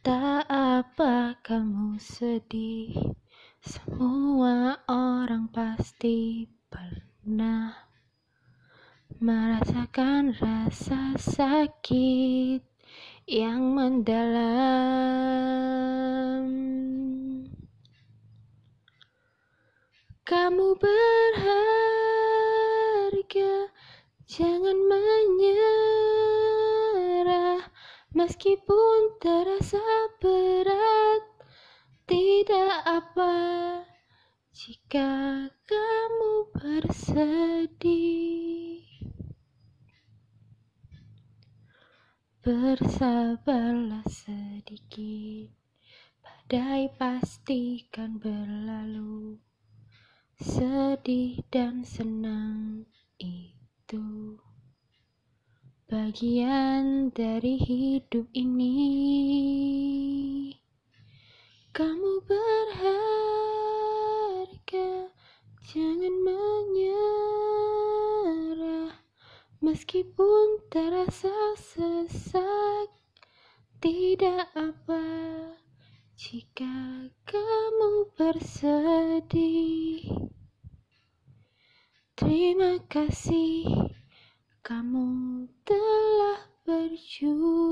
Tak apa kamu sedih, semua orang pasti pernah merasakan rasa sakit yang mendalam. Kamu berharga, jangan meskipun terasa berat. Tidak apa jika kamu bersedih. Bersabarlah sedikit, badai pasti kan berlalu. Sedih dan senang bagian dari hidup ini. Kamu berharga, jangan menyerah. Meskipun terasa sesak, tidak apa jika kamu bersedih. Terima kasih kamu virtue.